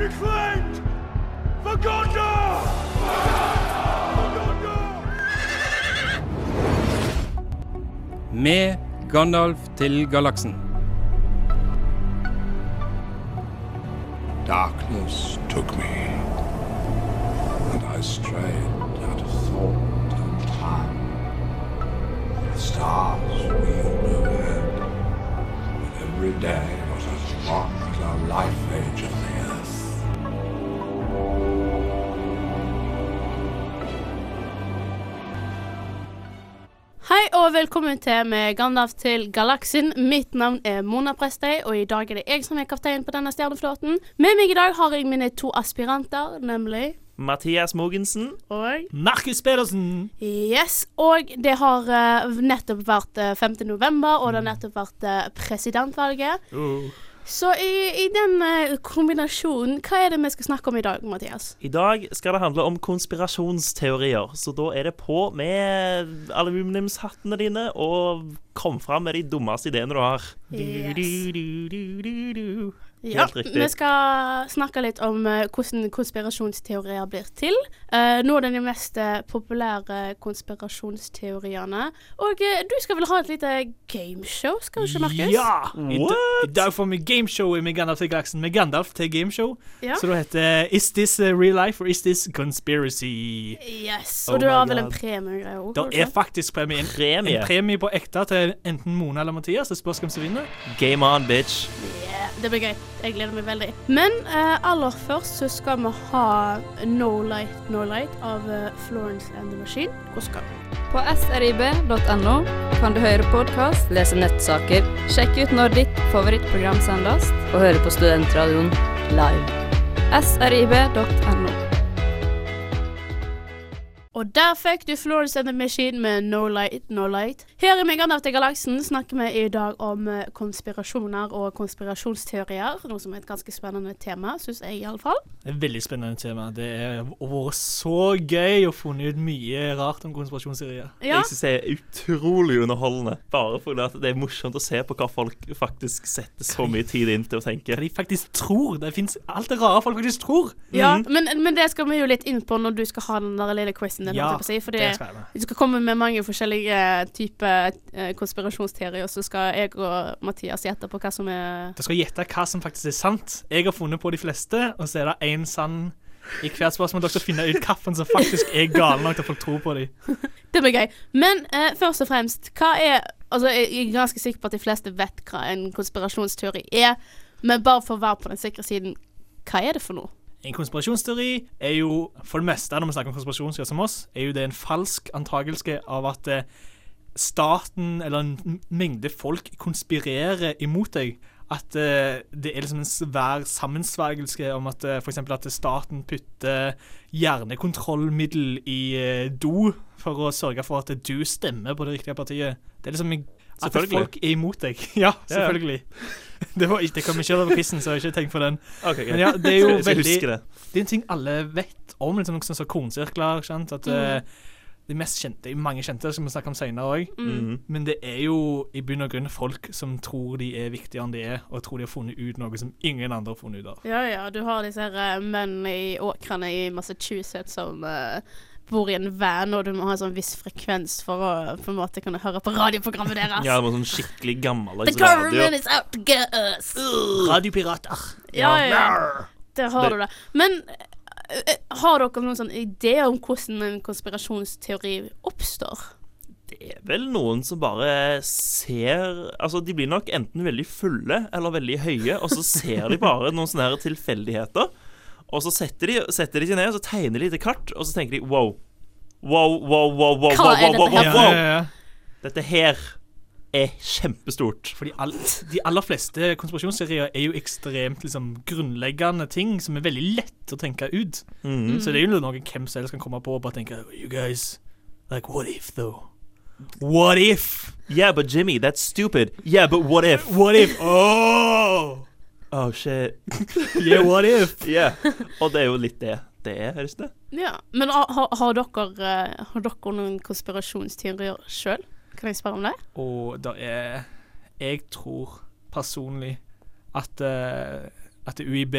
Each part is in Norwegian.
Be claimed for Gondor! For Gondor! Med Gandalf til galaksen. Darkness took me, and I strayed out of thought and time. The stars wheeled overhead, and every day Hei og velkommen til med Gandalf til galaksen. Mitt navn er Mona Prestøy, og i dag er det jeg som er kaptein på denne stjerneflåten. Med meg i dag har jeg mine to aspiranter, nemlig Mathias Mogensen. og Markus Pedersen. Yes, og det har uh, nettopp vært uh, 5. november, og det har nettopp vært uh, presidentvalget. Så i, i den eh, kombinasjonen, hva er det vi skal snakke om i dag, Mathias? I dag skal det handle om konspirasjonsteorier, så da er det på med aluminiumshattene dine og kom fram med de dummeste ideene du har. Yes. Du, du, du, du, du. Ja, vi skal snakke litt om uh, hvordan konspirasjonsteorier blir til. Uh, noen av de mest eh, populære konspirasjonsteoriene. Og uh, du skal vel ha et lite gameshow, skal du ikke, Markus? Ja! I, What? I dag får vi gameshow med Gandalf til galaksen med Gandalf til gameshow. Ja. Så det heter Is this real life or is this conspiracy? Yes. Oh Og du har vel en premie òg? Det er faktisk premie. En, Premie. en premie på ekte til enten Mona eller Mathias. Det spørs hvem som vinner. Game on, bitch. Yeah, det blir gøy. Jeg gleder meg veldig. Men eh, aller først så skal vi ha No Light No Light av eh, Florence and the Machine. Hvor skal vi? På srib.no kan du høre podkast, lese nettsaker, sjekke ut når ditt favorittprogram sendes, og høre på Studentradioen live. srib.no. Og der fikk du Florence and the Machine med No Light, No Light. Her i Megandalf til galaksen snakker vi i dag om eh, konspirasjoner og konspirasjonsteorier. Noe som er et ganske spennende tema, syns jeg iallfall. Veldig spennende tema. Det har vært så gøy å funne ut mye rart om konspirasjonsteorier. Ja. Jeg syns det er utrolig underholdende. Bare fordi at det er morsomt å se på hva folk faktisk setter så mye tid inn til å tenke. Hva de faktisk tror. Det fins alt det rare folk faktisk tror. ja men, men det skal vi jo litt inn på når du skal ha den der lille quizen din. Ja, på å si, fordi det skal jeg med. du skal komme med mange forskjellige typer eh, konspirasjonsteorier, og så skal jeg og Mathias gjette på hva som er Du skal gjette hva som faktisk er sant. Jeg har funnet på de fleste, og så er det én sann i hvert spørsmål. Dere skal finne ut hvilken som faktisk er gal nok til folk tror på dem. Det blir gøy. Men eh, først og fremst, hva er Altså, jeg er ganske sikker på at de fleste vet hva en konspirasjonsteori er, men bare for å være på den sikre siden, hva er det for noe? En konspirasjonsteori er jo, for det meste når vi snakker om konspirasjonsteorier som oss, er jo det en falsk antakelse av at eh, staten eller en mengde folk konspirerer imot deg. At eh, det er liksom en svær sammensvergelse om at uh, f.eks. at staten putter hjernekontrollmiddel i eh, do for å sørge for at du stemmer på det riktige partiet. Det er liksom en- at folk er imot deg. Ja, selvfølgelig. Det, var, ikke- det kom ikke over quizen, så jeg har ikke tenkt på den. Ok, okay. Men ja, det er jo veldig det. det er en ting alle vet om, liksom noe sånn som kornsirkler. Sant? At eh, de mest kjente, det mange kjente, som vi snakker om senere òg. Mm. Men det er jo i bunn og grunn folk som tror de er viktigere enn de er, og tror de har funnet ut noe som ingen andre har funnet ut av. Ja ja, du har disse her uh, mennene i åkrene i Massachusetts som eh, bor i en van, og du må ha en sånn viss frekvens for å på en måte kunne høre på radioprogrammet deres. Ja, det var sånn skikkelig gammeldags The radio. government is out to get us! Radiopirater. Ja, ja, ja. Der har du det. Men eh, eh, har dere noen sånn idé om hvordan en konspirasjonsteori oppstår? Det er vel noen som bare ser Altså, de blir nok enten veldig fulle eller veldig høye, og så ser de bare noen sånne her tilfeldigheter. Og så setter de, setter de seg ned og så tegner de et kart, og så tenker de wow. Wow, wow, wow, wow, Hva wow, wow, wow, wow, wow. ja, ja. Dette her er kjempestort. Fordi all, de aller fleste konspirasjonsserier er jo ekstremt liksom, grunnleggende ting som er veldig lett å tenke ut. Mm. Så det er jo noe hvem som helst kan komme på og bare tenke You guys, like what if though? What if? Yeah, but Jimmy, that's stupid. Yeah, but what if? What if? Oh! Oh, shit. Yeah, what if? Yeah. Og det er jo litt det det er, høres det? Ja, Men har, har, har, dere, eh, har dere noen konspirasjonsteorier sjøl? Kan jeg spørre om det? Og det er Jeg tror personlig at, eh, at UiB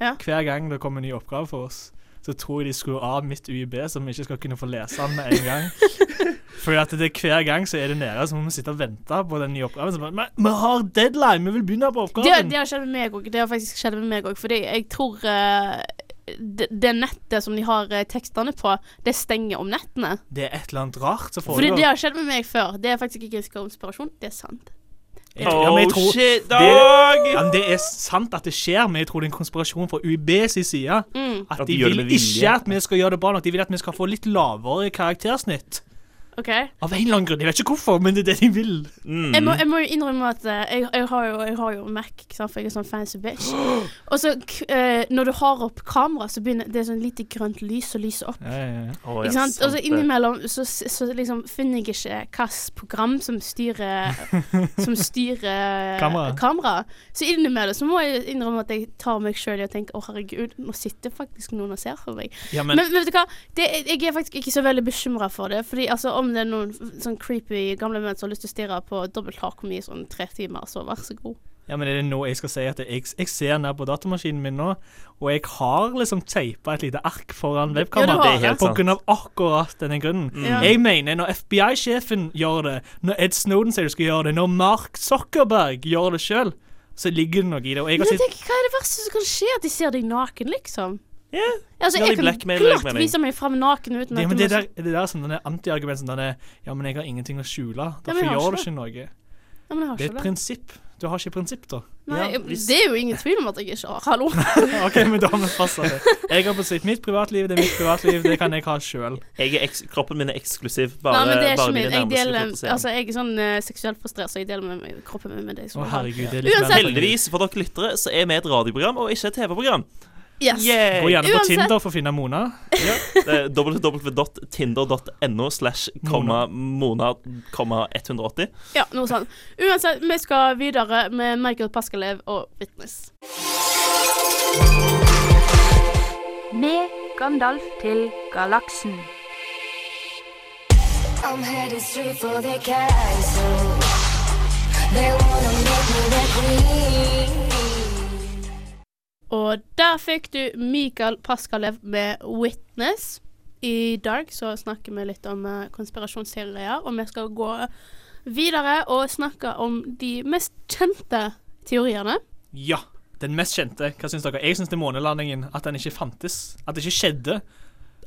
Ja. hver gang det kommer en ny oppgave for oss, så tror jeg de skrur av mitt UiB, så vi ikke skal kunne få lese den med en gang. Fordi at det hver gang så er det nede, så må vi sitte og vente på den nye oppgaven. Bare, "Men vi har deadline, vi vil begynne på oppgaven. det har skjedd med meg òg. Det har faktisk skjedd med meg òg. Fordi jeg tror uh, det, det nettet som de har uh, tekstene på, det stenger om nettene. Det er et eller annet rart som Fordi det foregår. har skjedd med meg før. Det er faktisk ikke en konspirasjon, det er sant. Jeg- ja, men jeg Oh tror- shit, det- Ja, men det er sant at det skjer, men jeg tror det er en konspirasjon fra UiB sin side. Mm, At At de de vil ikke at vi skal gjøre det bra nok. De vil at vi skal få litt lavere karaktersnitt. OK. Av en eller annen grunn. Jeg vet ikke hvorfor, men det er det de vil. Mm. Jeg må, jeg må jo innrømme at eh, jeg, jeg, har jo, jeg har jo Mac, ikke sant, for jeg er sånn fancy bitch. Og så k- eh, når du har opp kamera, så begynner det er sånn lite grønt lys som lyser opp. Ja, ja, ja. Oh, Ikke sant? Og så innimellom så, så liksom finner jeg ikke hvilket program som styrer Som styrer Kamera. kamera. Så innimellom så må jeg innrømme at jeg tar meg sjøl i å tenke å herregud, nå sitter faktisk noen og ser på meg. ja Men, men, vet du hva, det, jeg er faktisk ikke så veldig bekymra for det. Fordi altså, om det er noen sånn creepy gamle menn som har lyst til å stirre på dobbelt hakkomi i sånn tre timer, så vær så god. ja, men er det nå jeg skal si at jeg, jeg ser ned på datamaskinen min nå, og jeg har liksom teipa et lite ark foran webkameraet. ja, Det er helt På sant. grunn av akkurat denne grunnen. Mm. Ja. Jeg mener, når FBI-sjefen gjør det, når Ed Snowden sier du skal gjøre det, når Mark Zuckerberg gjør det sjøl, så ligger det noe i det. Og jeg Men har jeg sett tenker, hva er det verste som kan skje? At de ser deg naken, liksom? Ja. Altså, jeg kan klart glatt vise meg fram naken uten at men du det må- der, det der som denne antiargument som Ja, men jeg har ingenting å skjule. Ja, Derfor ja, gjør du ikke noe. Ja, men jeg har Det er ikke et det. prinsipp. Du har ikke prinsipp, da. Nei, Ja, hvis- Det er jo ingen tvil om at jeg ikke har. Hallo. OK, men da har vi fastsatt det. Jeg har prinsipp. Mitt privatliv det er mitt privatliv. Det kan jeg ha sjøl. Er kroppen min er eksklusiv. Bare, Nei, men det er bare ikke mine min. Jeg deler. Altså, jeg er sånn uh, seksuelt frustrert, så jeg deler med meg, kroppen min med deg. Å, herregud. Det er litt Uansett- Heldigvis for dere lyttere så er vi et radioprogram og ikke et TV-program. Yes. Gå gjerne på Uansett- Tinder for å finne Mona. Er www.tinder.no slash komma mona komma 180. Ja, noe sånt. Uansett, vi skal videre med Michael Paskalev og Witness. Med Gandalf til galaksen. I'm headed straight for the castle. They wanna make me the queen. Og der fikk du Mikael Paskalev med 'Witness'. I dag så snakker vi litt om eh, konspirasjonsteorier, og vi skal gå videre og snakke om de mest kjente teoriene. Ja. Den mest kjente. Hva syns dere? Jeg syns det er månelandingen. At den ikke fantes. At det ikke skjedde.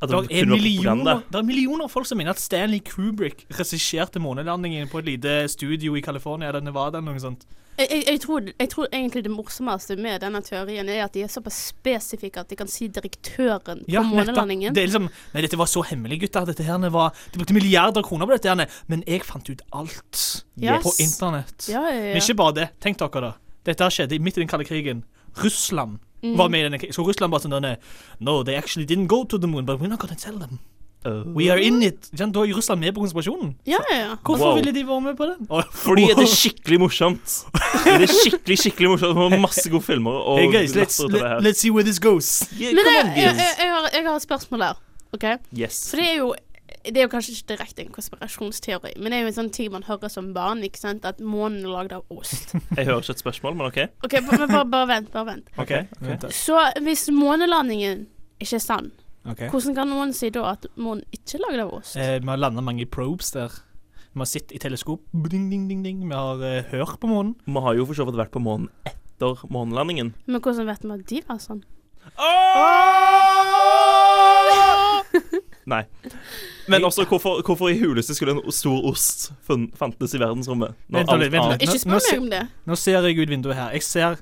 At Det det er, millioner, det er millioner folk som mener at Stanley Kubrick regisserte månelandingen på et lite studio i California eller Nevada eller noe sånt. Jeg, jeg, jeg, tror, jeg tror egentlig det morsomste med denne teorien er at de er såpass spesifikke at de kan si direktøren på Ja, månelandingen. Det er liksom Nei, dette var så hemmelig, gutter. Dette her var De brukte milliarder av kroner på dette her, men jeg fant ut alt Yes. på internett. Ja, ja, Men ikke bare det. Tenk dere, da. Dette skjedde midt i den kalde krigen. Russland Mhm. var med i denne krigen. Så Russland bare sånn denne, No, they actually didn't go to the moon, but we're not gonna tell them. Uh, We are in it. Ikke? Da er jo Russland med på konspirasjonen. Ja, ja, ja. Hvorfor Wow. ville de være med på den? Fordi det er skikkelig morsomt. Det er skikkelig skikkelig morsomt Og masse gode filmer. Og Hey guys, let's, let's see where this goes. Yeah, Men on, jeg, jeg, jeg, har, jeg har et spørsmål her. OK? Yes. For det er jo det er jo kanskje ikke direkte en konspirasjonsteori, men det er jo en sånn ting man hører som barn, ikke sant? At månen er lagd av ost. Jeg hører ikke et spørsmål, men OK. OK, men bare, bare vent, bare vent. Okay, okay. Så hvis månelandingen ikke er sann, Okay. hvordan kan noen si da at månen ikke er lagd av ost? Eh, vi har landa mange probes der. Vi har sittet i teleskop. Ding, ding, ding, ding. Vi har eh, hørt på månen. Vi har jo for så vidt vært på månen etter månelandingen. Men hvordan vet vi at de var sånn? Nei. Men også, hvorfor, hvorfor i huleste skulle en stor ost fun- fantes i verdensrommet? Vent alt litt, vent litt. Ikke spør meg om det. Nå ser jeg ut vinduet her. Jeg ser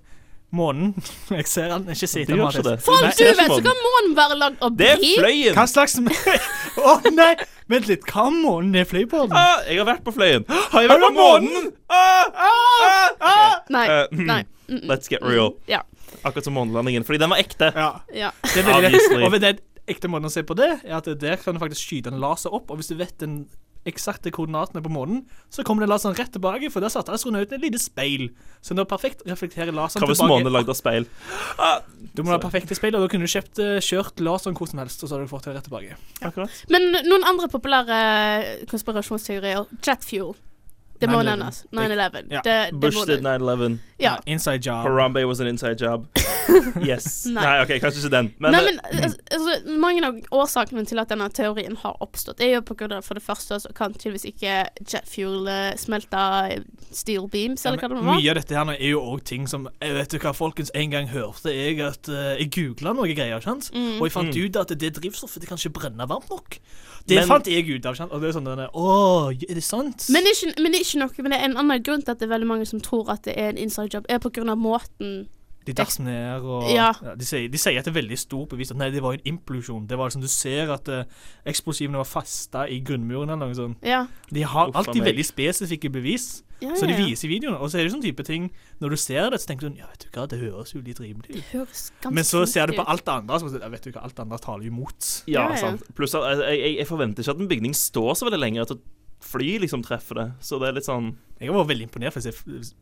månen. Jeg ser den. Ikke si Du til gjør ikke det. Faen, Nei, du vet, så kan månen være lagd av Det er fløyen! Hva slags Å nei! Vent litt. Hva er månen er fløy på den? Ah, jeg har vært på fløyen. Har jeg vært på månen? Ah, ah, ah. Nei. Uh, mm, Nei. Mm, mm. Let's get real. Ja. Akkurat som månelandingen. Fordi den var ekte. Ja. ja. Det er Og det ekte måten å se på det, er at der kan du faktisk skyte en laser opp, og hvis du vet den eksakte koordinatene på månen, så kommer den laseren rett tilbake, for der satte astronauten et lite speil. Så den perfekt reflekterer laseren Hva hvis tilbake. månen er lagd av speil? Ah, Du må ha perfekte speil, og da kunne du kjøpt, eh, kjørt laseren hvor som helst, og så hadde du fått det rett tilbake. akkurat. Men noen andre populære konspirasjonsteorier Jetfuel. Det må 9/11. nevnes. 9-11. Ja. Det, det Bush did 9-11. Ja. Inside job. Harambe was an inside job. Yes. Nei. Nei, OK, kanskje ikke den. Men, Nei, eh, men altså, altså, Mange av årsakene til at denne teorien har oppstått, er jo på grunn av for det første så kan tydeligvis ikke jet fuel eh, smelte steel beams, eller hva det var. Mye av dette her nå er jo òg ting som jeg Vet du hva, folkens, en gang hørte jeg at uh, Jeg googla noe greier, sant? Mm. og jeg fant Mm. ut at det drivstoffet det kan ikke brenne varmt nok. Det Men- fant jeg ut av. Og det er sånn denne, Å, er det sant? Men ikke, men ikke noe Men det er en annen grunn til at det er veldig mange som tror at det er en inside job, er på grunn av måten de dasser ned og Ja. de, sier, de sier at det er veldig stor bevis at nei, det var en implosjon. Det var liksom, Du ser at uh, eksplosivene var fasta i grunnmuren eller noe sånt. Ja. De har alltid meg. veldig spesifikke bevis, ja, så de ja, ja. viser i videoene. Og så er det sånn type ting Når du ser det, så tenker du ja, vet du hva, det høres jo litt rimelig ut. Men så ser du på alt det andre, så ja, vet du hva, alt det andre taler imot. ja, Ja, ja. sant. Pluss at jeg, jeg, jeg forventer ikke at en bygning står så veldig lenge at fly liksom treffer det. Så det er litt sånn Jeg var veldig imponert, for jeg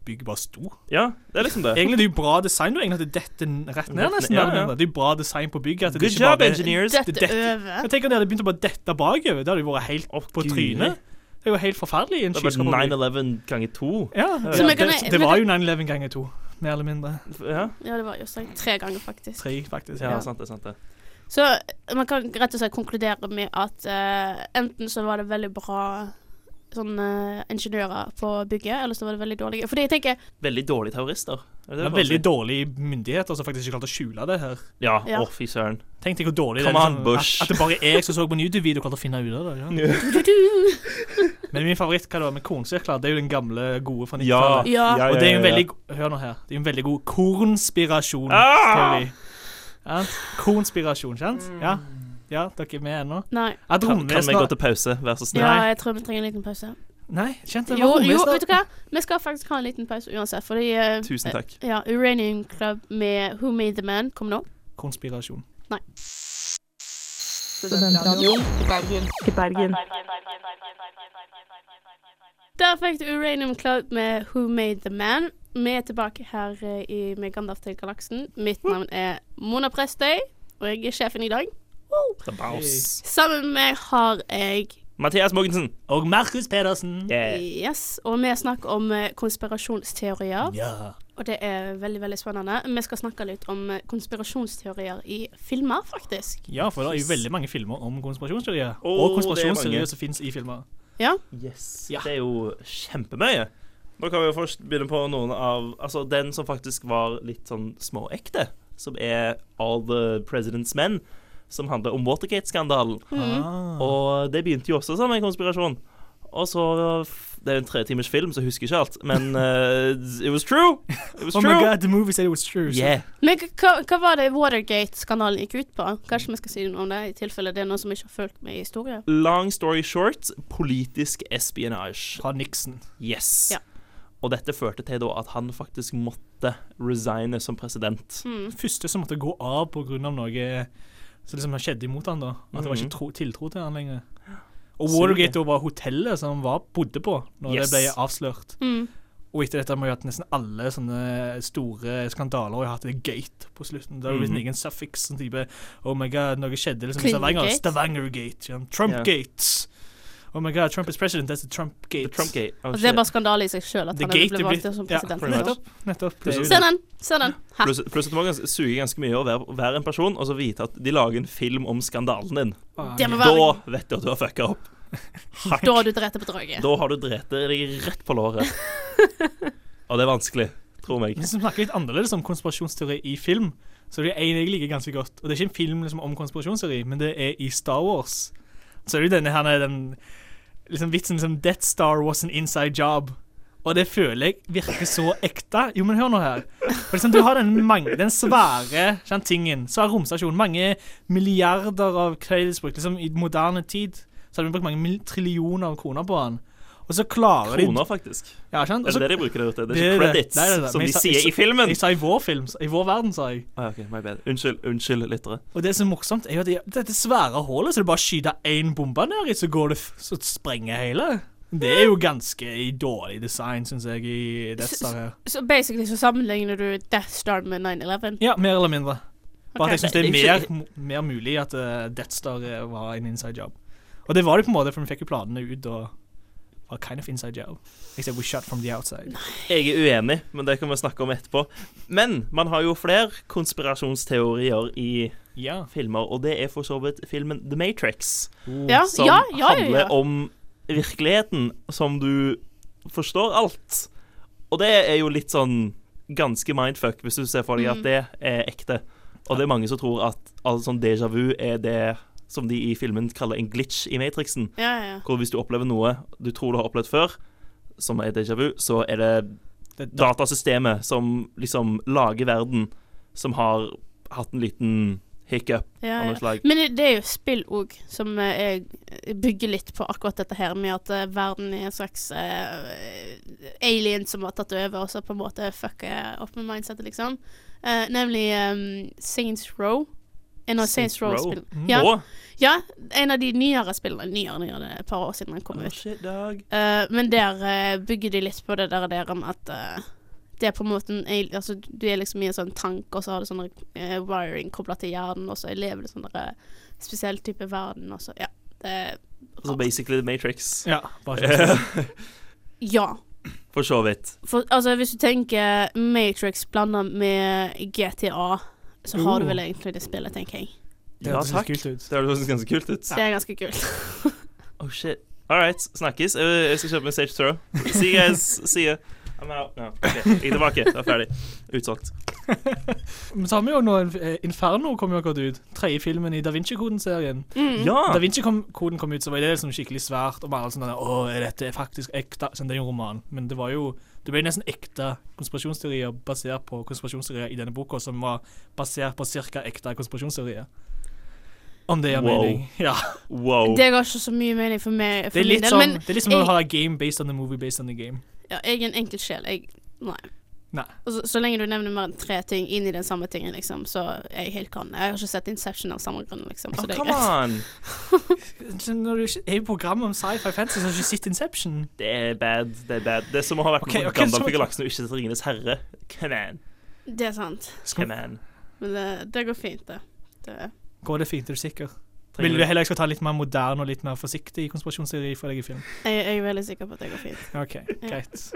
bygget bare sto. Ja, det er liksom det. Egentlig det er jo bra design, du, egentlig at det detter rett ned, nesten. ja, ja. Det er jo bra design på bygget. At det Good ikke job, bare, engineers. Dette det- over. Jeg tenker at det hadde begynt å bare dette bakover. Det hadde jo vært helt opp på Gud. trynet. Det er jo helt forferdelig Det var 9-11 ganger to. Ja, Så ja det, det var jo 9-11 ganger to, mer eller mindre. Ja, Ja, det var jo sånn tre ganger, faktisk. Tre, faktisk. ja, Ja. sant det. sant det Så man kan rett og slett konkludere med at uh, enten så var det veldig bra sånn eh, ingeniører på bygget, eller så var det veldig dårlige. Fordi jeg tenker Veldig dårlige terrorister. Er Det det veldig si? dårlige myndigheter som faktisk ikke klarte å skjule det her. Ja, Ja, å, fy søren. Tenk deg hvor dårlig Come det er. Liksom, Bush. At, at det bare er jeg som så på en YouTube-video og klarte å finne ut av det. Ja. Men min favoritt hva det var med kornsirkler, det er jo den gamle, gode fra Ja, 90-tallet. Ja. Og det er jo en veldig Hør nå her. Det er jo en veldig god kornspirasjon. Ah! Kornspirasjon, kjent? Ja. Ja, dere er med ennå? Nei. At Kan, kan vi gå til pause, vær så snill? Ja, jeg tror vi trenger en liten pause. Nei, kjente det Jo, var jo, vet du hva? Vi skal faktisk ha en liten pause uansett, fordi eh, Tusen takk. eh, Ja, Uranium Club med Who Made the Man kom nå. Konspirasjon. Nei. Der fikk du Uranium Club med Who Made the Man. Vi er tilbake her eh, i med Gandalf til galaksen. Mitt navn er Mona Prestøy, og jeg er sjefen i dag. The Boss. Sammen med meg har jeg Mathias Mogensen. Og Markus Pedersen. Yeah. Yes, og vi snakker om eh, konspirasjonsteorier. Ja. Og det er veldig veldig spennende. Vi skal snakke litt om eh, konspirasjonsteorier i filmer, faktisk. ja, for det er jo veldig mange filmer om konspirasjonsteorier. Oh, og er konspirasjonsteorier som fins i filmer. Ja. Yes. Ja. Det er jo kjempemye. Da kan vi jo først begynne på noen av Altså den som faktisk var litt sånn småekte, som er All the President's Men, som handler om Watergate-skandalen. Ah. Og det begynte jo også som en konspirasjon. Og så Det er jo en tretimers film, så jeg husker ikke alt. Men uh, it was true! It was Oh true! my god, the movie said it was true. so- Yeah. Men hva, hva var det Watergate-skandalen gikk ut på? Kanskje vi skal si noe om det, i tilfelle det er noen som ikke har fulgt med i historien? Long story short, politisk espionage. Fra Nixon. Yes. Ja. Og dette førte til da at han faktisk måtte resigne som president. Mm. Første som måtte gå av pga. noe som liksom skjedde imot han da. At det var Mhm. ikke tro, tiltro til han lenger. Og Watergate var hotellet som han var, bodde på når Yes. det ble avslørt. Mm. Og etter dette har vi hatt nesten alle sånne store skandaler og har hatt det gate på slutten. Det har blitt liksom en ingen suffix. Sånn type Oh my god, noe skjedde liksom i Stavanger-gate. Stavanger gate, Ja. Trumpgate. Oh my god, Trump is president. That's the Trumpgate. The Trumpgate. Oh, Altså, det er bare skandale i seg sjøl at The han gate ble er valgt som president. pretty. Nettopp. er Se den! Se den! Pluss pluss at man må ganske- suge ganske mye å være, være en person og så vite at de lager en film om skandalen din. Ah, Det må ja. være- Da vet du at du har fucka opp. Hardt. Da har du drept på draget. Da har du drept deg rett på låret. Og det er vanskelig, tror meg. Hvis vi snakker litt annerledes om konspirasjonsteori i film, så er det en jeg liker ganske godt. Og det er ikke en film liksom, om konspirasjonsteori, men det er i Star Wars. Så er det jo denne her den liksom vitsen som Death Star was an inside job. Og det føler jeg virker så ekte. Jo, men hør nå her. For liksom, du har den, mange, den svære kjent, tingen, svær romstasjon, mange milliarder av creditsbruk. Liksom, I moderne tid så har vi brukt mange trillioner av kroner på den. Og så klarer de Kroner, faktisk. Ja, Også, det Er det det de bruker der ute? Det er Det ikke er det. credits, Nei, nei, nei, som de sa- sier i filmen. Jeg sa i vår film, i vår verden, sa jeg. Ah, ok, my bad. Unnskyld, unnskyld, lyttere. Og det som er morsomt, er jo at de- dette svære hullet, så du bare skyter én bombe ned i, så går det så sprenger hele. Det er jo ganske i dårlig design, syns jeg, i Death Star her. Så basically så sammenligner du Death Star med 9-11. Ja, mer eller mindre. Bare okay. at jeg syns det er er mer, mer mulig at uh, Death Star eh, var en inside job. Og det var det på en måte, for vi fikk jo planene ut og var kind of inside job. Except we shot from the outside. Jeg er uenig, men det kan vi snakke om etterpå. Men man har jo flere konspirasjonsteorier i Ja. filmer, og det er for så vidt filmen The Matrix. Ja, Som ja, ja, ja, handler om virkeligheten som du forstår alt. Og det er jo litt sånn ganske mindfuck, hvis du ser for deg Mm. at det er ekte. Og det er mange som tror at altså, sånn déjà vu er det som de i filmen kaller en glitch i Matrixen. Ja, ja. Hvor hvis du opplever noe du tror du har opplevd før, som er déjà vu, så er det Det, da, datasystemet som liksom lager verden, som har hatt en liten hiccup ja, av noe slag. Men det- er jo spill òg som eh, jeg bygger litt på akkurat dette her med at eh, verden er en slags eh, alien som har tatt over, og så på en måte fucker opp med mindsetet, liksom. Eh, nemlig um, Saints Row. En av Saints Saints Row? Row-spillene. Mm. Ja, ja, en av de nyere spillene. Nyere, nyere, det er et par år siden den kom oh, ut. shit, dog. Eh, men der uh, bygger de litt på det der, der om at uh, det er på en måte en Altså, du er liksom i en sånn tank, og så har du sånn wiring kobla til hjernen, og så lever du i sånn der, spesiell type verden, og så Ja. Det er Så basically The Matrix. ja, bare. Ja. For så vidt. For altså, hvis du tenker Matrix blanda med GTA, så har du vel egentlig det spillet, tenker jeg. Det Ja, takk. Det høres ganske kult ut. Det er ganske kult. Oh shit. All right, snakkes. Jeg, skal kjøpe meg Stage Throw. See you guys. See you. I'm out. No. ok, Jeg er tilbake. Det er ferdig. Utsolgt. Men så har vi jo nå eh, Inferno kom jo akkurat ut. Tredje filmen i Da Vinci-koden-serien. Mm. Ja! Da Vinci-koden kom ut, så var det liksom skikkelig svært. Og bare sånn Å, er dette faktisk ekte? Sånn, det er jo en roman. Men det var jo Det ble nesten ekte konspirasjonsteorier basert på konspirasjonsteorier i denne boka, som var basert på ca. ekte konspirasjonsteorier. Om det gir Wow. mening. Ja. Wow. Det ga ikke så mye mening for meg. For Det er litt som, sånn, det er litt som jeg- å ha game based on the movie based on the game. ja, jeg er en enkel sjel. Jeg Nei. Nei. Og så, så lenge du nevner mer enn tre ting inn i den samme tingen, liksom, så er jeg helt kan. Jeg har ikke sett Inception av samme grunn, liksom, så Oh, det er come greit. on! Når du er i program om sci-fi fantasy, så har du ikke sett Inception. Det er bad. Det er bad. Det er som å ha vært okay, med på ok, Gandalf i galaksen og ikke sett Ringenes herre. Come on. Det er sant. Come on. Men det, det går fint, det. det. går det fint, er du sikker? Trenger Vil du- du heller jeg skal ta litt mer moderne og litt mer forsiktig konspirasjonsteori for deg i film? Jeg, jeg er veldig sikker på at det går fint. OK, greit.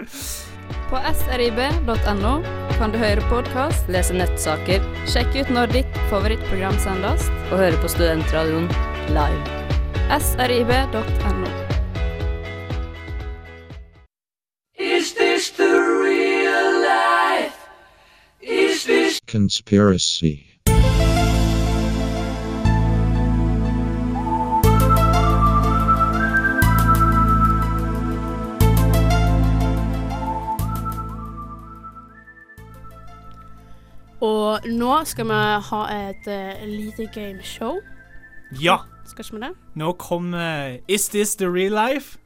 På srib.no kan du høre podkast, lese nettsaker, sjekke ut når ditt favorittprogram sendes, og høre på Studentradioen live. srib.no. Is this the real life? Is this Conspiracy. Og nå skal vi ha et uh, lite gameshow. Ja, Skal ikke vi det? nå kommer Is this the real life?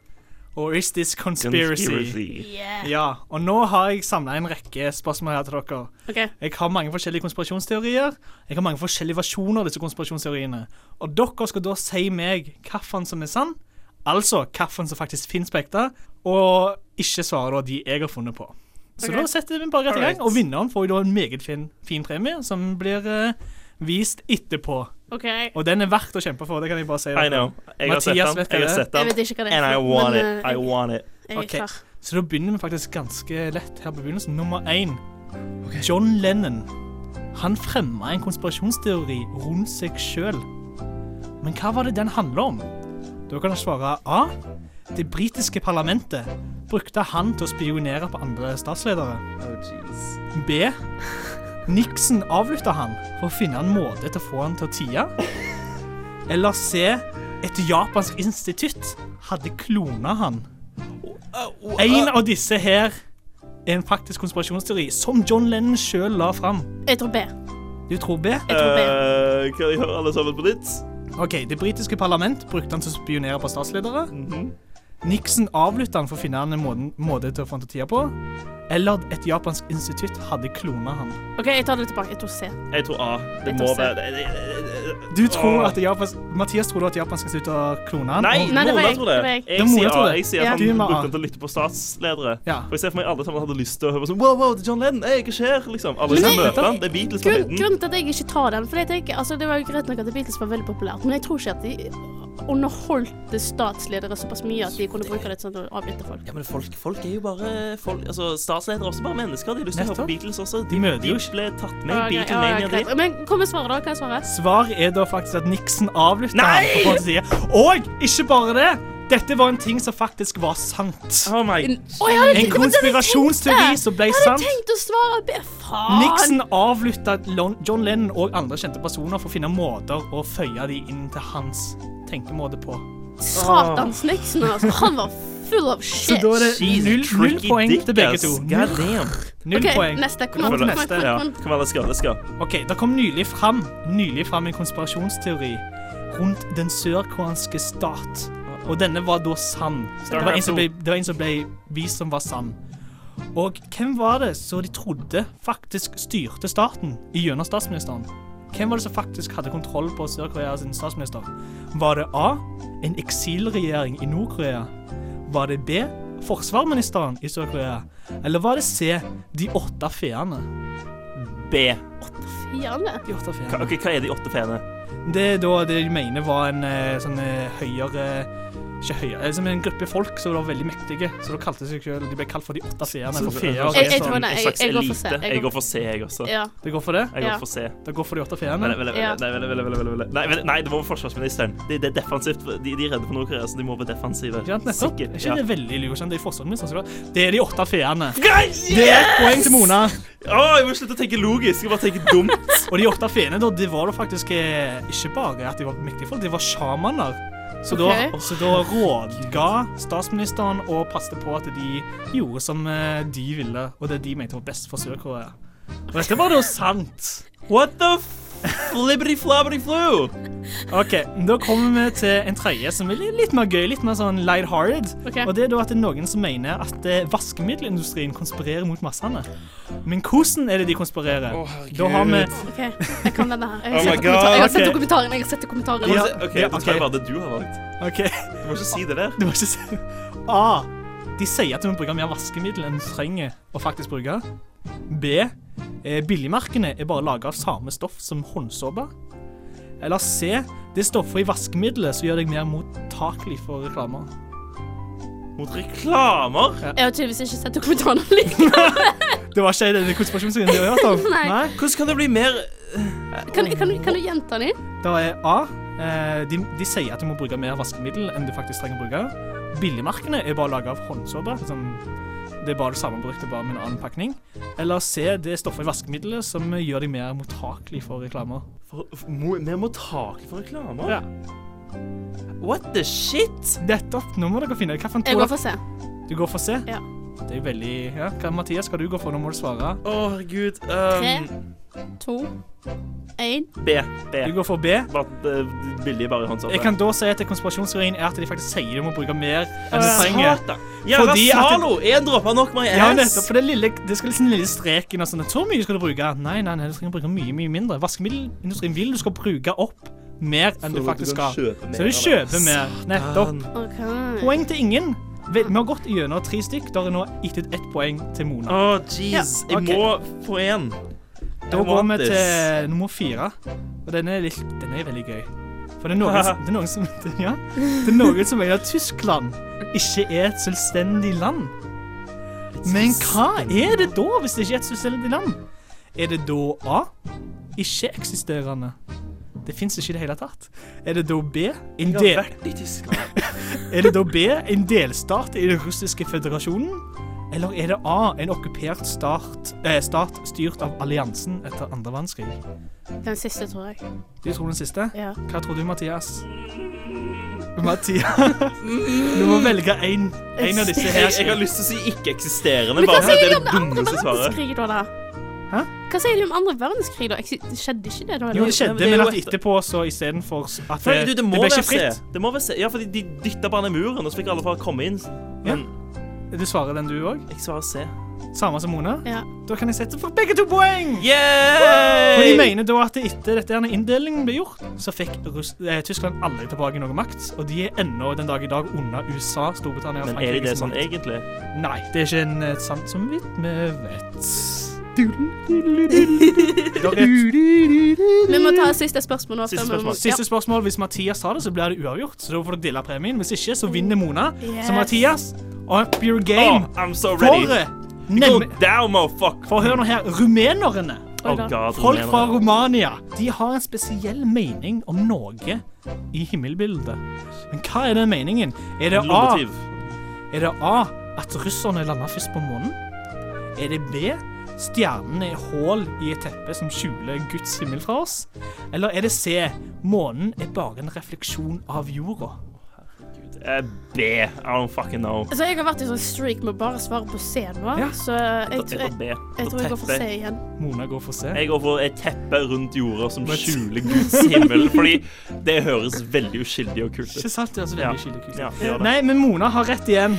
Or is this conspiracy? Yeah. Ja, og nå har jeg samla en rekke spørsmål her til dere. OK. Jeg har mange forskjellige konspirasjonsteorier. Jeg har mange forskjellige versjoner av disse konspirasjonsteoriene. Og dere skal da si meg hvilken som er sann, altså hvilken som faktisk finnes på ekte, og ikke svare da de jeg har funnet på. Så okay. da setter vi bare rett i gang, og vinneren får jo da en meget fin, fin premie, som blir uh, vist etterpå. Okay. Og den er verdt å kjempe for, det kan jeg bare si. I know. Jeg har sett Mathias den. vet Jeg har det sett Jeg den. vet ikke hva det er. And I want men, it. eh, I want it. Jeg Ok. klar. Så da begynner vi faktisk ganske lett her på begynnelsen. Nummer én. John Lennon. Han fremma en konspirasjonsteori rundt seg sjøl. Men hva var det den handla om? Da kan jeg svare A. Det britiske parlamentet brukte han til å spionere på andre statsledere. Oh. B. Nixon avlytta han for å finne en måte til å få han til å tie. Eller C. Et japansk institutt hadde klona han. En av disse her er en faktisk konspirasjonsteori som John Lennon sjøl la fram. Jeg tror B. Du tror B? Jeg tror B. Uh, kan jeg høre alle sammen på nytt? Ok, Det britiske parlament brukte han til å spionere på statsledere. Mhm. Nixon avlytta han for å finne en måte, til å få han på. Eller et japansk institutt hadde klona han. OK, jeg tar det tilbake. Jeg tror C. Jeg tror A. Det må være det- det- det- Du tror at japansk, Mathias tror at japansk institutt har klona han? Nei, Nei, det var Mona jeg. tror Det det. jeg. Jeg sier A. Jeg sier at han brukte den til å lytte på statsledere. Ja. For jeg ser for meg alle sammen hadde lyst til å høre sånn Wow, wow, det er John Lennon. Hey, hva skjer? Liksom. Alle Men møte han. Det er Beatles på høyden. grunnen til at jeg ikke tar den For jeg tenker, altså Det var jo greit nok at The Beatles var veldig populært, men jeg tror ikke at de underholdte statsledere såpass mye at de kunne bruke det til å avlytte folk. Ja, men folk, folk er jo bare folk, altså, Statsledere heter også bare mennesker. De har lyst til å høre på Beatles også. De møter jo de ikke- ble tatt med i. Ja, Beatlemania. ja, de. greit. Men hva med svaret, da? Hva er svaret? Svar er da faktisk at Nixon avlytta han. Og ikke bare det. Dette var en ting som faktisk var sant. Oh hadde En konspirasjonsteori som ble Jeg hadde sant. tenkt å svare. Faen! Nixon avlytta John Lennon og andre kjente personer for å finne måter å føye de inn til hans tenkemåte på. Satans Nixon, altså. Han var full of Så da er det null, null tricky poeng dick, til begge ass. to. God Null, damn. null OK, poeng. neste. Kom Kom an, kom an, kom Ja, an. kom an, let's go, let's go. Ok, Det kom nylig fram, nylig fram en konspirasjonsteori rundt den sørkoreanske stat. Og denne var da sann. Det var en som ble, det var en som ble vist som var sann. Og hvem var det som de trodde faktisk styrte staten gjennom statsministeren? Hvem var det som faktisk hadde kontroll på Sør-Korea sin statsminister? Var det A. En eksilregjering i Nord-Korea? Var det B. Forsvarsministeren i Sør-Korea? Eller var det C. De åtte feene? B. Fiende. De åtte feene. Hva, okay, hva er de åtte feene? Det er da det de mener var en eh, sånn eh, høyere Ikke høyere, eh, som en gruppe folk som var veldig mektige. Så de kalte de seg selv De ble kalt for de åtte seerne. For feer. Jeg- jeg sånn- det. Jeg- jeg går for C. Jeg Jeg går- for C, jeg også. Ja. Det går for det? Jeg Ja. går for C. Det går for de åtte Ja. Nei, det må være forsvarsministeren. De, det er defensivt. De, de er redde for Nord-Korea, så de må være defensive. Ja, nettopp? Sikkert. Er ikke Ja. det veldig lurt? Det er forsvarsministeren. Det er de åtte feene. Det er et poeng til Mona. Å, jeg må slutte å tenke logisk. Jeg bare tenker dumt. Og de åtte feene, da, det var da faktisk eh, ikke bare at de var mektige folk, de var sjamaner. Så, da, Ok. så da rådga statsministeren og passet på at de gjorde som eh, de ville, og det de mente var best for Sør-Korea. Og dette var da sant. What the flibbity flabbity flu? OK, da kommer vi til en tredje som er litt mer gøy, litt mer sånn light-hearted. Okay. Og det er da at det er noen som mener at eh, vaskemiddelindustrien konspirerer mot massene. Men hvordan er det de konspirerer? da har vi OK, jeg kan denne her. Jeg Oh har my sett, kommentar jeg har sett ok. dokumentaren. Jeg har sett dokumentaren. Ja. OK, ja, da ok. tar jeg bare det du har valgt. OK, Du må ikke si det der. du må ikke si A. De sier at du må bruke mer vaskemiddel enn du trenger å faktisk bruke. B. Eh, billigmerkene er bare laga av samme stoff som håndsåpe. Eller C. Det er stoffer i vaskemiddelet som gjør deg mer mottakelig for reklamer. Mot reklamer? Jeg har tydeligvis ikke sett dokumentaren likevel. Det var ikke den konspirasjonsteorien du har hørt om? Nei. Hvordan kan det bli mer Kan, kan, kan du gjenta den? Da er A. Eh, de, de sier at du må bruke mer vaskemiddel enn du faktisk trenger å bruke. Billigmerkene er bare laga av håndsåpe. Sånn, det er bare det samme produktet, bare med en annen pakning. Eller C. Det er stoffet i vaskemiddelet som gjør deg mer mottakelig for reklamer. for, for, mo- Mer mottakelig for reklamer? Ja. What the shit? Nettopp. Nå må dere finne ut hvilken Jeg går for C. Du går for C? Ja. Det er veldig Ja, hva Mathias skal du gå for? Nå må du svare. Å, herregud. Tre. To, én. B. B. Du går for B. Bare, uh, billig bare håndsoppe. Jeg kan da si at konspirasjonsteorien er at de faktisk sier du må bruke mer enn du trenger. Jævla Zalo! Én dråpe nok my Ja, nettopp. For det, lille, det skal liksom den lille streken og sånn. Så mye skal du bruke. Nei, nei, nei, du trenger å bruke mye, mye mindre. Vaskemiddelindustrien vil du skal bruke opp mer enn du faktisk skal. Så du kjøper mer. Nettopp. Poeng til ingen. Vi har gått gjennom tre stykk. Da er nå gitt ut ett poeng til Mona. Å, jeez. Ja, ok. Jeg må få én. Da går vi til nummer fire. Og denne er, litt, denne er veldig gøy. For det er noen, det er noen som Ja. Det er noen som mener at Tyskland ikke er et selvstendig land. Men hva er det da, hvis det ikke er et selvstendig land? Er det da A. Ikke-eksisterende? Det fins ikke i det hele tatt. Er det da B. En Jeg har vært i Tyskland. er det da B. En delstat i den russiske føderasjonen? Eller er det A. En okkupert stat, eh, stat styrt av alliansen etter andre verdenskrig? Den siste, tror jeg. Du tror den siste? Ja. Hva tror du, Mathias? Mathias Du må velge en av disse her. jeg har lyst til å si ikke-eksisterende, hva bare fordi sier det er om det dummeste svaret. verdenskrig, da? da? Hæ? Hva sier de om andre verdenskrig, da? Skjedde ikke det da? Jo, det skjedde, men at etterpå så istedenfor at For, det, du, det det ble være ikke se. fritt. Det må være se. Ja, fordi de dytta bare ned muren, og så fikk alle bare komme inn. Men Du svarer den, du òg? jeg svarer C. Samme som Mona? Ja. Da kan jeg sette for begge to poeng! Yay! For de mener da at etter dette inndelingen ble gjort, så fikk Russ eh, Tyskland aldri tilbake noe makt. Og de er ennå den dag i dag under USA, Storbritannia og Men er de det Frankrike sånn egentlig? Nei, det er ikke en eh, sant som vidt vi vet. Vi må ta siste spørsmål nå. Siste spørsmål. Siste spørsmål. Hvis Mathias tar det, så blir det uavgjort. Så da får dere dele premien. Hvis ikke, så vinner Mona. Så Mathias, up your game. Oh, I'm so ready. For, down, for hør nå her. Rumenerne. Oh god. Folk fra Romania. De har en spesiell mening om noe i himmelbildet. Men hva er den meningen? Er det A, er det A at russerne landa først på månen? Er det B stjernene er hull i et teppe som skjuler Guds himmel fra oss? Eller er det C månen er bare en refleksjon av jorda? Eh, B. I don't fucking know. Altså, jeg har vært i sånn streak med å bare svare på C nå, Ja. så jeg, Jeg tror- jeg, jeg tror jeg går for C igjen. Mona går for C. Jeg går for et teppe rundt jorda som skjuler Guds himmel. Fordi det høres veldig uskyldig og kult Ikke sant? Det Ja. veldig uskyldig kult. Ja, ja. Nei, men Mona har rett igjen.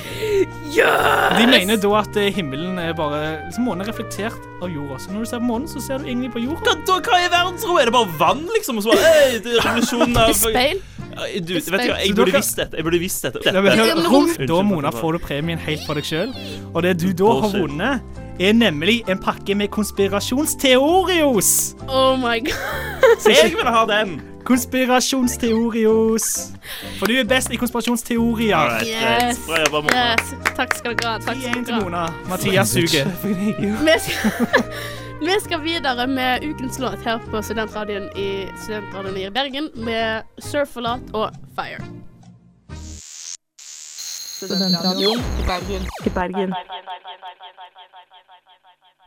Yes! De mener da at eh, himmelen er bare liksom, Månen er reflektert av jorda. Så når du ser på månen, så ser du egentlig på jorda. Hva, hva i verdensrom? Er det bare vann, liksom? Og så bare, hey, det er revolusjonen av Speil? Du, vet du hva, jeg burde visst dette. Jeg burde visst dette. Dette. Ja, men rom, rom- da, Mona, får du premien helt for deg sjøl. Og det du da har vunnet, er nemlig en pakke med konspirasjonsteorios. Oh my god. Jeg vil ha den! Konspirasjonsteorios. For du er best i konspirasjonsteorier. Right, Yes. Bra jobba, Mona. Yes. Takk skal dere ha. Takk skal 1 til dere ha. Mona. Mathias suger. Vi skal, vi skal videre med ukens låt her på Studentradioen i Studentradioen i Bergen med Surf a Lot og Fire.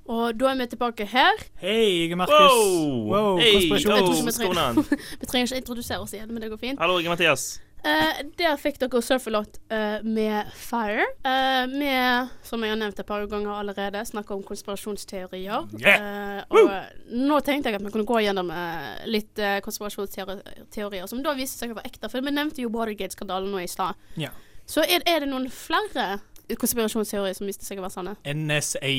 Og da er vi tilbake her. Hei, jeg er Markus. Wow! Wow, Hey, konspirasjon. vi trenger-? Vi trenger ikke introdusere oss igjen, men det går fint. Hallo, jeg er Mathias. Uh, der fikk dere Surf uh, Lot eh, med Fire. Vi, med, som jeg har nevnt et par ganger allerede, snakker om konspirasjonsteorier. Yeah. og nå tenkte jeg at vi kunne gå gjennom litt konspirasjonsteorier som da viste seg å være ekte. For vi nevnte jo Watergate-skandalen nå i stad. Ja. Så er, er det noen flere konspirasjonsteorier som viste seg å være sanne? NSA.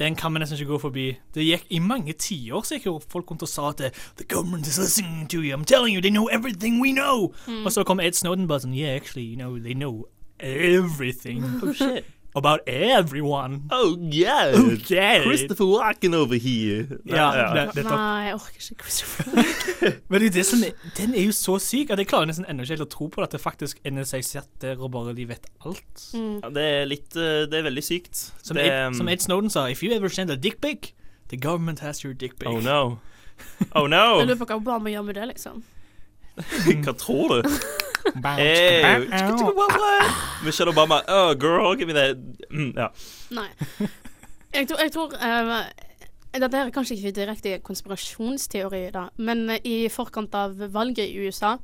Den kan vi nesten ikke gå forbi. Det gikk I mange tiår så gikk jo folk rundt og sa at eh, The government is listening to you. I'm telling you, they know everything we know. Og så kom Ed Snowden bare sånn Yeah, actually, you know, they know everything Oh, shit. About everyone. Oh, yeah. Okay. Christopher Walken over here. Ja, det, det Nei, jeg orker ikke Christopher. Men det er det som er, den er jo så syk at jeg klarer nesten ennå ikke helt å tro på det, at det faktisk ender seg setter og bare de vet alt. Ja, det er litt eh, Det er veldig sykt. Som, det, Ed, som Ed Snowden sa, if you ever send a dick pic, the government has your dick pic. Oh no. Oh no. Jeg lurer på hva Obama gjør med det, liksom. Hva tror du? Hey, bounce. Michelle Obama. Oh, girl, give me that. Mm, ja. Nei. Jeg tror, jeg tror uh, Dette er kanskje ikke direkte konspirasjonsteori, da, men eh, i forkant av valget i USA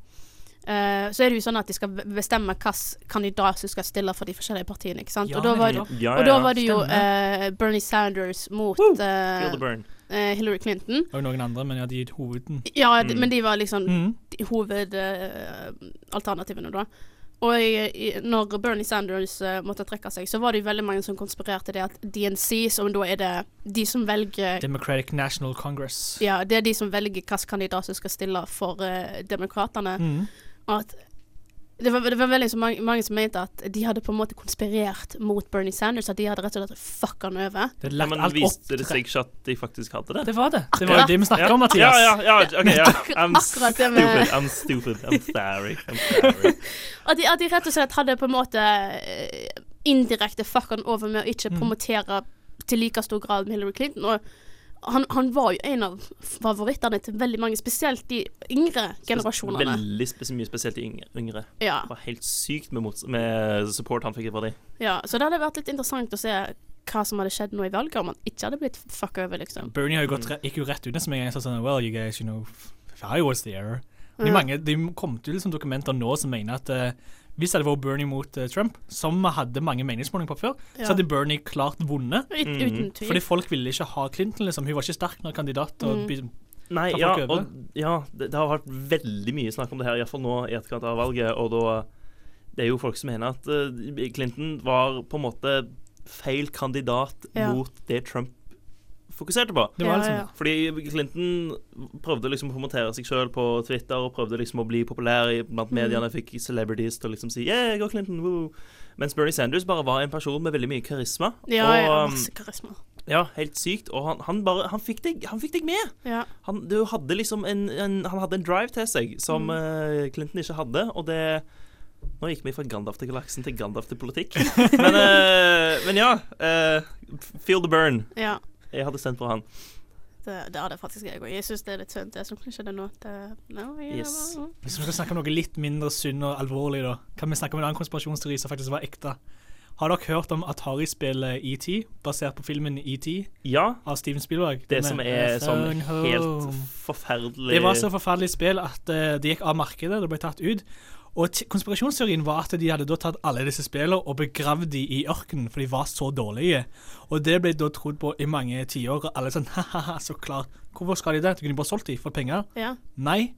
Uh, så er det jo sånn at de skal bestemme hvilken kandidat som skal stille for de forskjellige partiene. ikke sant? Ja, og, da var det, og da var det jo eh, Bernie Sanders mot Feel eh, eh, Hillary Clinton. Og noen andre, men ja, de hoveden. Ja, de, Mm. men de var liksom Mm. hovedalternativene, da. Og når Bernie Sanders eh, måtte trekke seg, så var det jo veldig mange som konspirerte det at DNC, som da er det de som velger Democratic National Congress. Ja, det er de som velger hvilken kandidat som skal stille for uh, demokratene. Mm. At det var, det var veldig så mange, mange som mente at de hadde på en måte konspirert mot Bernie Sanders. At de hadde rett og slett fucka han over. Det Ja, lagt men alt viste det seg ikke at de faktisk hadde det? Det var det. Det var jo det vi snakka om, Mathias. Ja, ja, ja, okay, ja. I'm Akkurat det med- stupid, I'm stupid, I'm sorry. I'm sorry. At de, at de rett og slett hadde på en måte eh, indirekte fucka han over med å ikke promotere til like stor grad med Hillary Clinton. Og han, han var jo en av favorittene til veldig mange, spesielt de yngre generasjonene. Veldig spes mye spesielt de yngre. Ja, Det var helt sykt med, med support han fikk fra de. ja, så det hadde vært litt interessant å se hva som hadde skjedd nå i valget, om han ikke hadde blitt fucka over, liksom. Bernie har jo gått, re- gikk jo rett ut som en gang sa sånn Well, you guys, you know, if I was there Mm. de, mange, de kom til liksom dokumenter nå som mener at eh, hvis det hadde vært Bernie mot uh, Trump, som vi hadde mange meningsmålinger på før, Ja. så hadde Bernie klart vunnet. Mm. Uten tvil. Fordi folk ville ikke ha Clinton, liksom. Hun var ikke sterk nok kandidat. Og Mm. Nei, ja, og, ja det, det har vært veldig mye snakk om det her, iallfall nå i etterkant av valget. Og da Det er jo folk som mener at uh, Clinton var på en måte feil kandidat Ja. mot det Trump fokuserte på. Det var Ja, liksom ja. Fordi Clinton prøvde liksom å promotere seg sjøl på Twitter og prøvde liksom å bli populær i- blant mediene. Fikk celebrities til å liksom si yeah, jeg går Clinton, woo. Mens Bernie Sanders bare var en person med veldig mye karisma. Ja, ja, og ja masse karisma. Ja, helt sykt. Og han, han bare Han fikk deg, han fikk deg med. Ja. Han, du hadde liksom en, en Han hadde en drive til seg som Mm. uh, Clinton ikke hadde, og det Nå gikk vi fra Gandalf til galaksen til Gandalf til politikk. Men, uh, men ja. Uh, feel the burn. ja. Jeg hadde stemt på han. Det, det hadde faktisk jeg òg. Jeg syns det er litt synd, det som kanskje det nå. Det, no, Yes. Hvis vi skal snakke om noe litt mindre synd og alvorlig, da, kan vi snakke om en annen konspirasjonsteori som faktisk var ekte. Har dere hørt om Atari-spillet ET, basert på filmen ET Ja, av Steven Spielberg? det som er sånn helt forferdelig Det var så forferdelig spill at eh, det gikk av markedet, det ble tatt ut. Og konspirasjonsteorien var at de hadde da tatt alle disse spillene og begravd de i ørkenen, for de var så dårlige. Og det ble da trodd på i mange tiår, og alle sånn ha-ha-ha, så klart. Hvorfor skal de det? Du kunne bare solgt de for penger. Ja. Nei.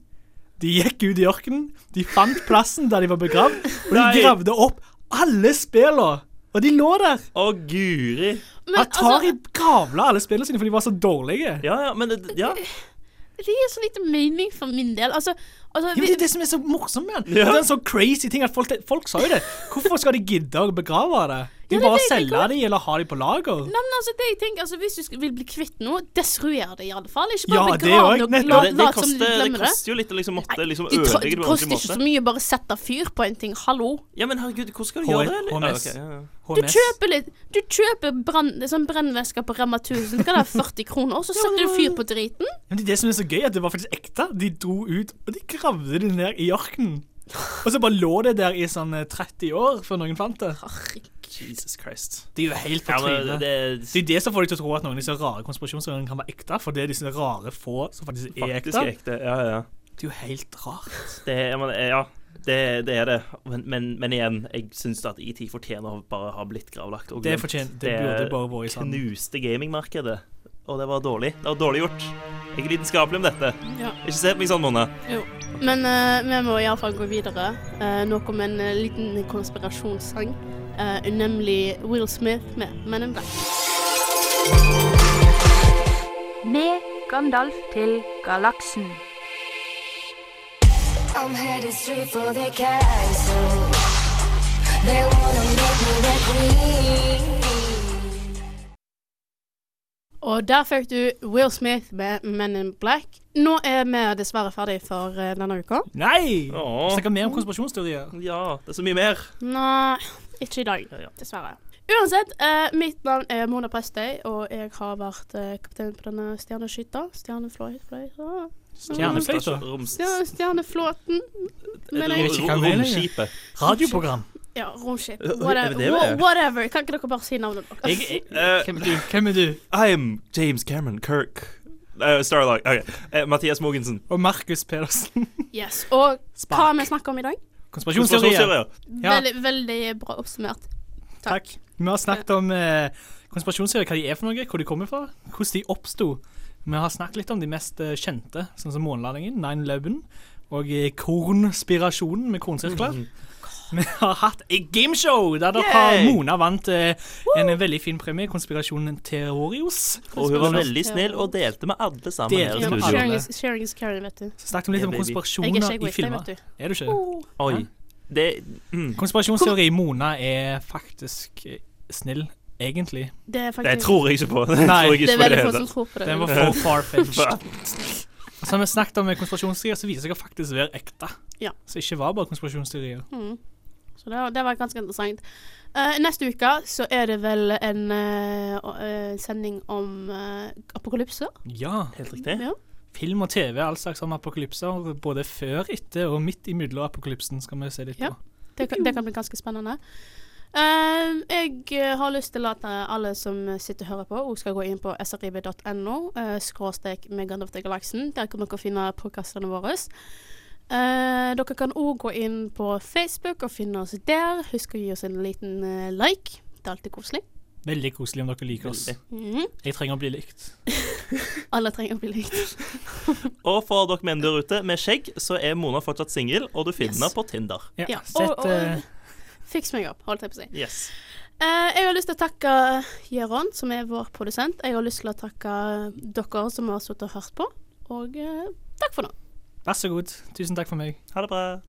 De gikk ut i ørkenen, de fant plassen der de var begravd, og de gravde opp alle spillene. Og de lå der. Å, guri. Atari altså, gravla alle spillene sine, for de var så dårlige. Ja, ja, men det, ja. det gir så lite mening for min del. Altså, altså Ja, det er det som er så morsomt med den. Ja. Det er en sånn crazy ting at folk, folk sa jo det. Hvorfor skal de gidde å begrave det? De Ja, bare selger selge de, eller ha de på lager. Nei, men altså, det jeg tenker, altså, Hvis du skal, vil bli kvitt noe, destruer det i alle fall. Ikke bare ja, begrav det det, det, du koster, det det. koster jo litt å liksom måtte liksom Det, ødelegge det det på en koster ordentlig ikke så mye å bare sette fyr på en ting. Hallo. Ja, men herregud, hvordan skal du H- gjøre det? HMS. Ah, okay, ja, ja. Du kjøper litt Du kjøper brand, sånn brennvæske på Rema 1000. Det kan være 40 kroner, og så setter du fyr på driten. Men det er det som er så gøy, at det var faktisk ekte. De dro ut, og de gravde det ned i ørkenen. Og så bare lå det der i sånn eh, 30 år før noen fant det. Herregud. Jesus Christ. Det er jo helt Ja, men fortvilet. det, Det er det som får deg til å tro at noen av disse rare konspirasjonsreglene kan være ekte, for det er disse rare få som faktisk er faktisk ekte. er ekte. Ja, ja. Det er jo helt rart. Det, ja, men, ja det, det er det. Men, men, men igjen, jeg syns at ET fortjener å bare ha blitt gravlagt. Og Det, er glemt. fortjent, det burde bare vært i sånn knuste gamingmarkedet. Og det var dårlig. Det var dårlig gjort. Jeg er lidenskapelig om dette. Ja. Ikke se på meg sånn, Mona. Jo. Men uh, vi må iallfall gå videre. Uh, noe om en uh, liten konspirasjonssang, eh, nemlig Will Smith med Men in Black. Med Gandalf til galaksen. I'm headed straight for the castle. They wanna make me their queen. Og der fikk du Will Smith med Men in Black. Nå er vi dessverre ferdig for eh, denne uka. Nei! Åh. snakker mer om konspirasjonsteorier. Ja, det er så mye mer. Nei, ikke i dag. Dessverre. Uansett, eh, mitt navn er Mona Prestøy, og jeg har vært eh, kaptein på denne stjerneskyta. Stjernefløyt fløyt, ah. Stjernefløyta. Stjerneflåten. Men jeg, mener. Romskipet. Radioprogram. ja, romskip. Er det Whatever. det er? whatever. Kan ikke dere bare si navnet deres? Jeg, Eh, hvem er du? Hvem du? I am James Cameron Kirk. Uh. Eh, Mathias Mogensen. Og Markus Pedersen. Yes. Og hva vi snakker om i dag? Konspirasjonsteorier. Ja. Veldig, veldig bra oppsummert. Takk. Vi har snakket om eh, konspirasjonsteorier, hva de er for noe, hvor de kommer fra, hvordan de oppsto. Vi har snakket litt om de mest eh, kjente, sånn som månelandingen, 9-11, og eh, kornspirasjonen med kornsirkler. Vi har hatt et gameshow der dere har Mona vant eh, en veldig fin premie, Konspirasjonen Terrorios. Og hun var veldig snill og delte med alle sammen her i studio. sharing, is, sharing is caring, vet du. Så snakket vi litt Yeah, om er konspirasjoner i filmer. Er du ikke? Oi. Det mm. Konspirasjonsteori Mona er faktisk eh, snill, egentlig. Det er Det tror jeg ikke på. Det Nei. tror jeg Det er veldig få som tror på det. Den var for far-fetched. Så har vi snakket om konspirasjonsteorier som viser seg å faktisk være ekte. Ja. Så ikke var bare konspirasjonsteorier. Mm. Så det, det var ganske interessant. Uh, neste uke så er det vel en uh, sending om uh, apokalypse. Ja. Helt riktig. Ja. Film og TV, all slags om apokalypser. Både før, etter og midt imellom apokalypsen skal vi se litt Ja. på. Det, kan- det kan bli ganske spennende. Uh, jeg har lyst til at alle som sitter og hører på, også skal gå inn på srib.no, uh, skråstrek of the. Der kan dere finne podkastene våre. Eh, dere kan òg gå inn på Facebook og finne oss der. Husk å gi oss en liten eh, like. Det er alltid koselig. Veldig koselig om dere liker oss. Mm. Jeg trenger å bli likt. Alle trenger å bli likt. Og for dere menn der ute med skjegg, så er Mona fortsatt singel, og du finner Yes. på Tinder. Ja, Ja, Sett og, og eh, fiks meg opp, holdt jeg på å si. Yes. Eh, jeg har lyst til å takke Jøron, som er vår produsent. Jeg har lyst til å takke dere som har sittet og hørt på. Og eh, takk for nå. Vær så god. Tusen takk for meg. Ha det bra.